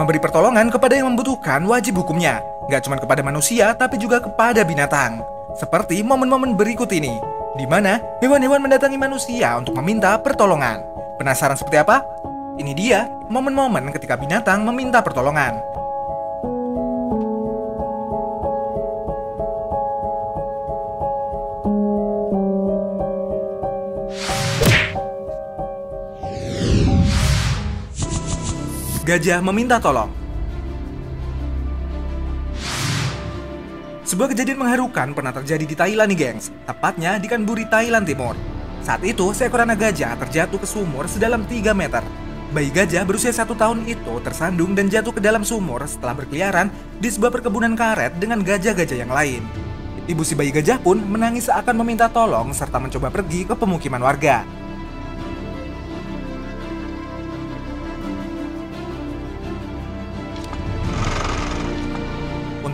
Memberi pertolongan kepada yang membutuhkan wajib hukumnya, nggak cuma kepada manusia tapi juga kepada binatang. Seperti momen-momen berikut ini, di mana hewan-hewan mendatangi manusia untuk meminta pertolongan. Penasaran seperti apa? Ini dia momen-momen ketika binatang meminta pertolongan. Gajah meminta tolong. Sebuah kejadian mengharukan pernah terjadi di Thailand nih gengs, tepatnya di Kanburi, Thailand Timur. Saat itu, seekor anak gajah terjatuh ke sumur sedalam 3 meter. Bayi gajah berusia satu tahun itu tersandung dan jatuh ke dalam sumur setelah berkeliaran di sebuah perkebunan karet dengan gajah-gajah yang lain. Ibu si bayi gajah pun menangis seakan meminta tolong serta mencoba pergi ke pemukiman warga.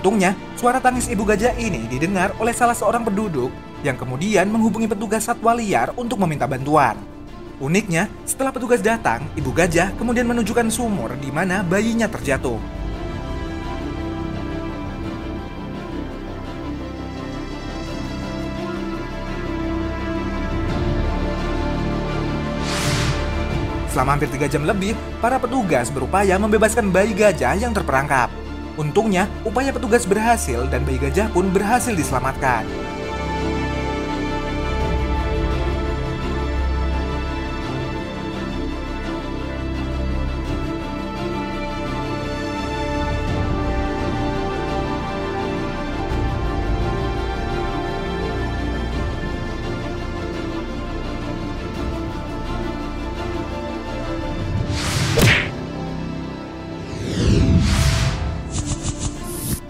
Untungnya, suara tangis ibu gajah ini didengar oleh salah seorang penduduk yang kemudian menghubungi petugas satwa liar untuk meminta bantuan. Uniknya, setelah petugas datang, ibu gajah kemudian menunjukkan sumur di mana bayinya terjatuh. Selama hampir tiga jam lebih, para petugas berupaya membebaskan bayi gajah yang terperangkap. Untungnya, upaya petugas berhasil dan bayi gajah pun berhasil diselamatkan.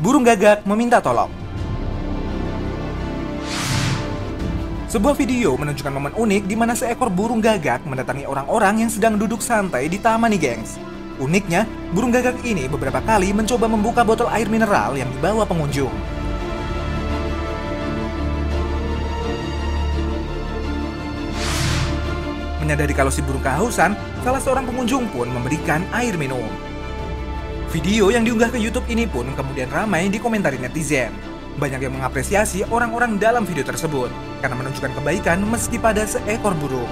Burung gagak meminta tolong. Sebuah video menunjukkan momen unik di mana seekor burung gagak mendatangi orang-orang yang sedang duduk santai di taman nih gengs. Uniknya, burung gagak ini beberapa kali mencoba membuka botol air mineral yang dibawa pengunjung. Menyadari kalau si burung kehausan, salah seorang pengunjung pun memberikan air minum. Video yang diunggah ke YouTube ini pun kemudian ramai dikomentari netizen. Banyak yang mengapresiasi orang-orang dalam video tersebut karena menunjukkan kebaikan meski pada seekor burung.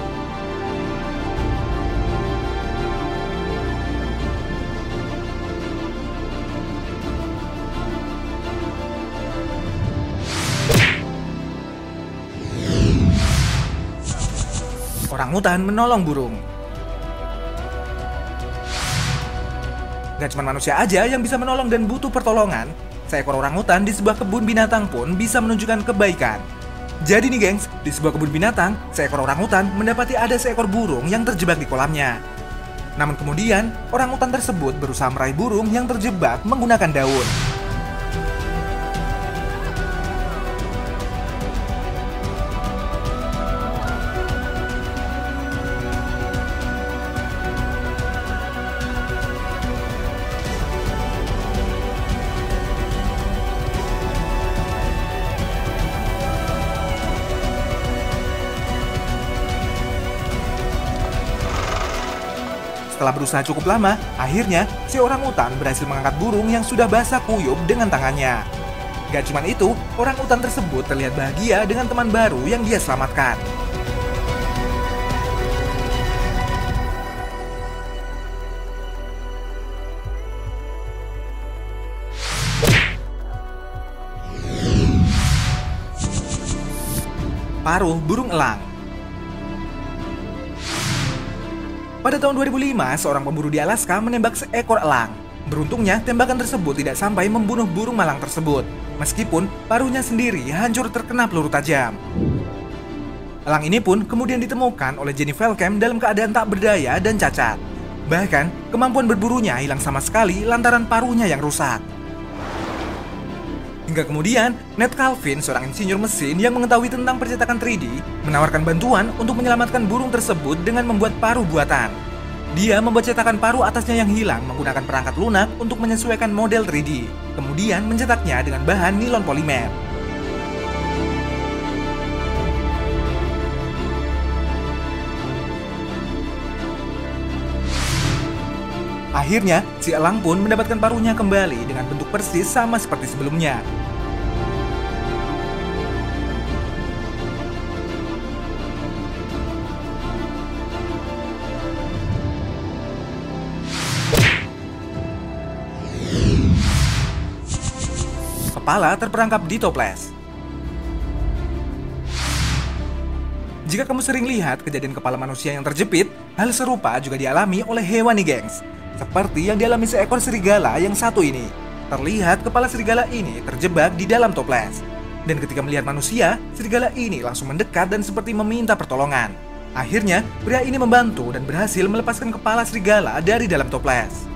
Orang hutan menolong burung. Gak cuma manusia aja yang bisa menolong dan butuh pertolongan, seekor orang hutan di sebuah kebun binatang pun bisa menunjukkan kebaikan. Jadi nih gengs, di sebuah kebun binatang, seekor orang hutan mendapati ada seekor burung yang terjebak di kolamnya. Namun kemudian, orang hutan tersebut berusaha meraih burung yang terjebak menggunakan daun. Setelah berusaha cukup lama, akhirnya si orang utan berhasil mengangkat burung yang sudah basah kuyup dengan tangannya. Gak cuma itu, orang utan tersebut terlihat bahagia dengan teman baru yang dia selamatkan. Paruh burung elang Pada tahun 2005, seorang pemburu di Alaska menembak seekor elang. Beruntungnya, tembakan tersebut tidak sampai membunuh burung malang tersebut, meskipun paruhnya sendiri hancur terkena peluru tajam. Elang ini pun kemudian ditemukan oleh Jenny Velkem dalam keadaan tak berdaya dan cacat. Bahkan, kemampuan berburunya hilang sama sekali lantaran paruhnya yang rusak. Hingga kemudian, Ned Calvin, seorang insinyur mesin yang mengetahui tentang percetakan 3D, menawarkan bantuan untuk menyelamatkan burung tersebut dengan membuat paruh buatan. Dia membuat cetakan paruh atasnya yang hilang menggunakan perangkat lunak untuk menyesuaikan model 3D, kemudian mencetaknya dengan bahan nilon polimer. Akhirnya, si elang pun mendapatkan paruhnya kembali dengan bentuk persis sama seperti sebelumnya. Kepala terperangkap di toples. Jika kamu sering lihat kejadian kepala manusia yang terjepit, hal serupa juga dialami oleh hewan nih gengs seperti yang dialami seekor serigala yang satu ini. Terlihat kepala serigala ini terjebak di dalam toples. Dan ketika melihat manusia, serigala ini langsung mendekat dan seperti meminta pertolongan. Akhirnya, pria ini membantu dan berhasil melepaskan kepala serigala dari dalam toples.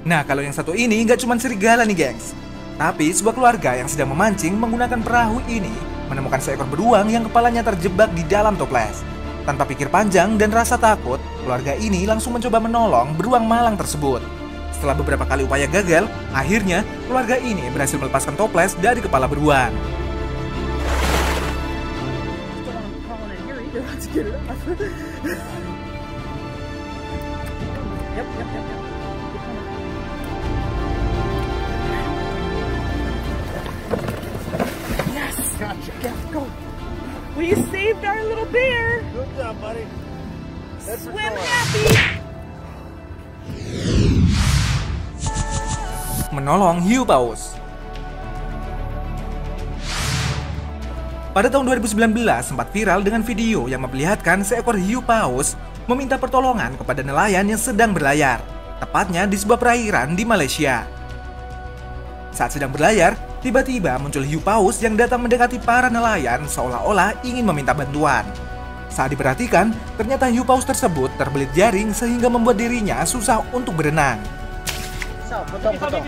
Nah, kalau yang satu ini gak cuma serigala nih, gengs. Tapi sebuah keluarga yang sedang memancing menggunakan perahu ini menemukan seekor beruang yang kepalanya terjebak di dalam toples. Tanpa pikir panjang dan rasa takut, keluarga ini langsung mencoba menolong beruang malang tersebut. Setelah beberapa kali upaya gagal, akhirnya keluarga ini berhasil melepaskan toples dari kepala beruang. Yes. Our little bear. Good job, buddy. That's Swim happy. menolong hiu paus. Pada tahun 2019 sempat viral dengan video yang memperlihatkan seekor hiu paus meminta pertolongan kepada nelayan yang sedang berlayar, tepatnya di sebuah perairan di Malaysia. Saat sedang berlayar, tiba-tiba muncul hiu paus yang datang mendekati para nelayan seolah-olah ingin meminta bantuan. Saat diperhatikan, ternyata hiu paus tersebut terbelit jaring sehingga membuat dirinya susah untuk berenang. Pisau, potong, potong.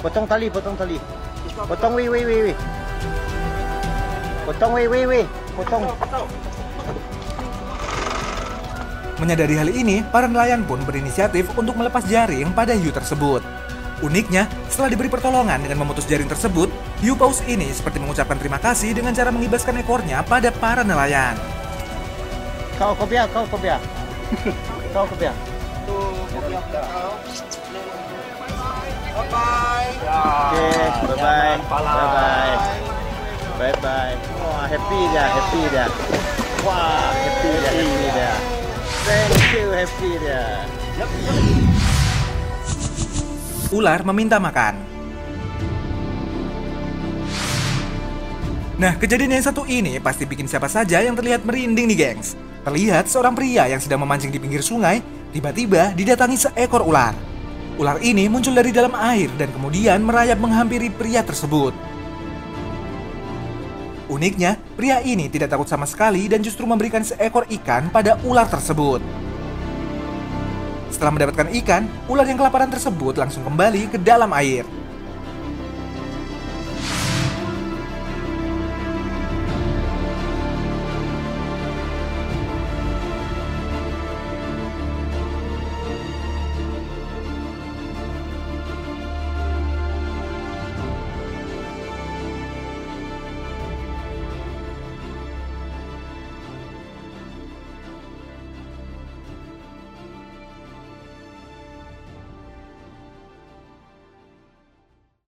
Potong tali, potong tali. Potong, weh, weh, weh, weh. Potong, weh, weh, weh. Potong. Menyadari hal ini, para nelayan pun berinisiatif untuk melepas jaring pada hiu tersebut. Uniknya, setelah diberi pertolongan dengan memutus jaring tersebut, hiu paus ini seperti mengucapkan terima kasih dengan cara mengibaskan ekornya pada para nelayan. Kau, kau biar, kau, kau biar. Kau, kau biar. Okay, bye-bye. Bye-bye. Bye-bye. Wah, happy dia, happy dia. Wah, happy dia, happy dia. Thank you, happy dia. Ular meminta makan. Nah, kejadian yang satu ini pasti bikin siapa saja yang terlihat merinding nih, gengs. Terlihat seorang pria yang sedang memancing di pinggir sungai, tiba-tiba didatangi seekor ular. Ular ini muncul dari dalam air dan kemudian merayap menghampiri pria tersebut. Uniknya, pria ini tidak takut sama sekali dan justru memberikan seekor ikan pada ular tersebut. Setelah mendapatkan ikan, ular yang kelaparan tersebut langsung kembali ke dalam air.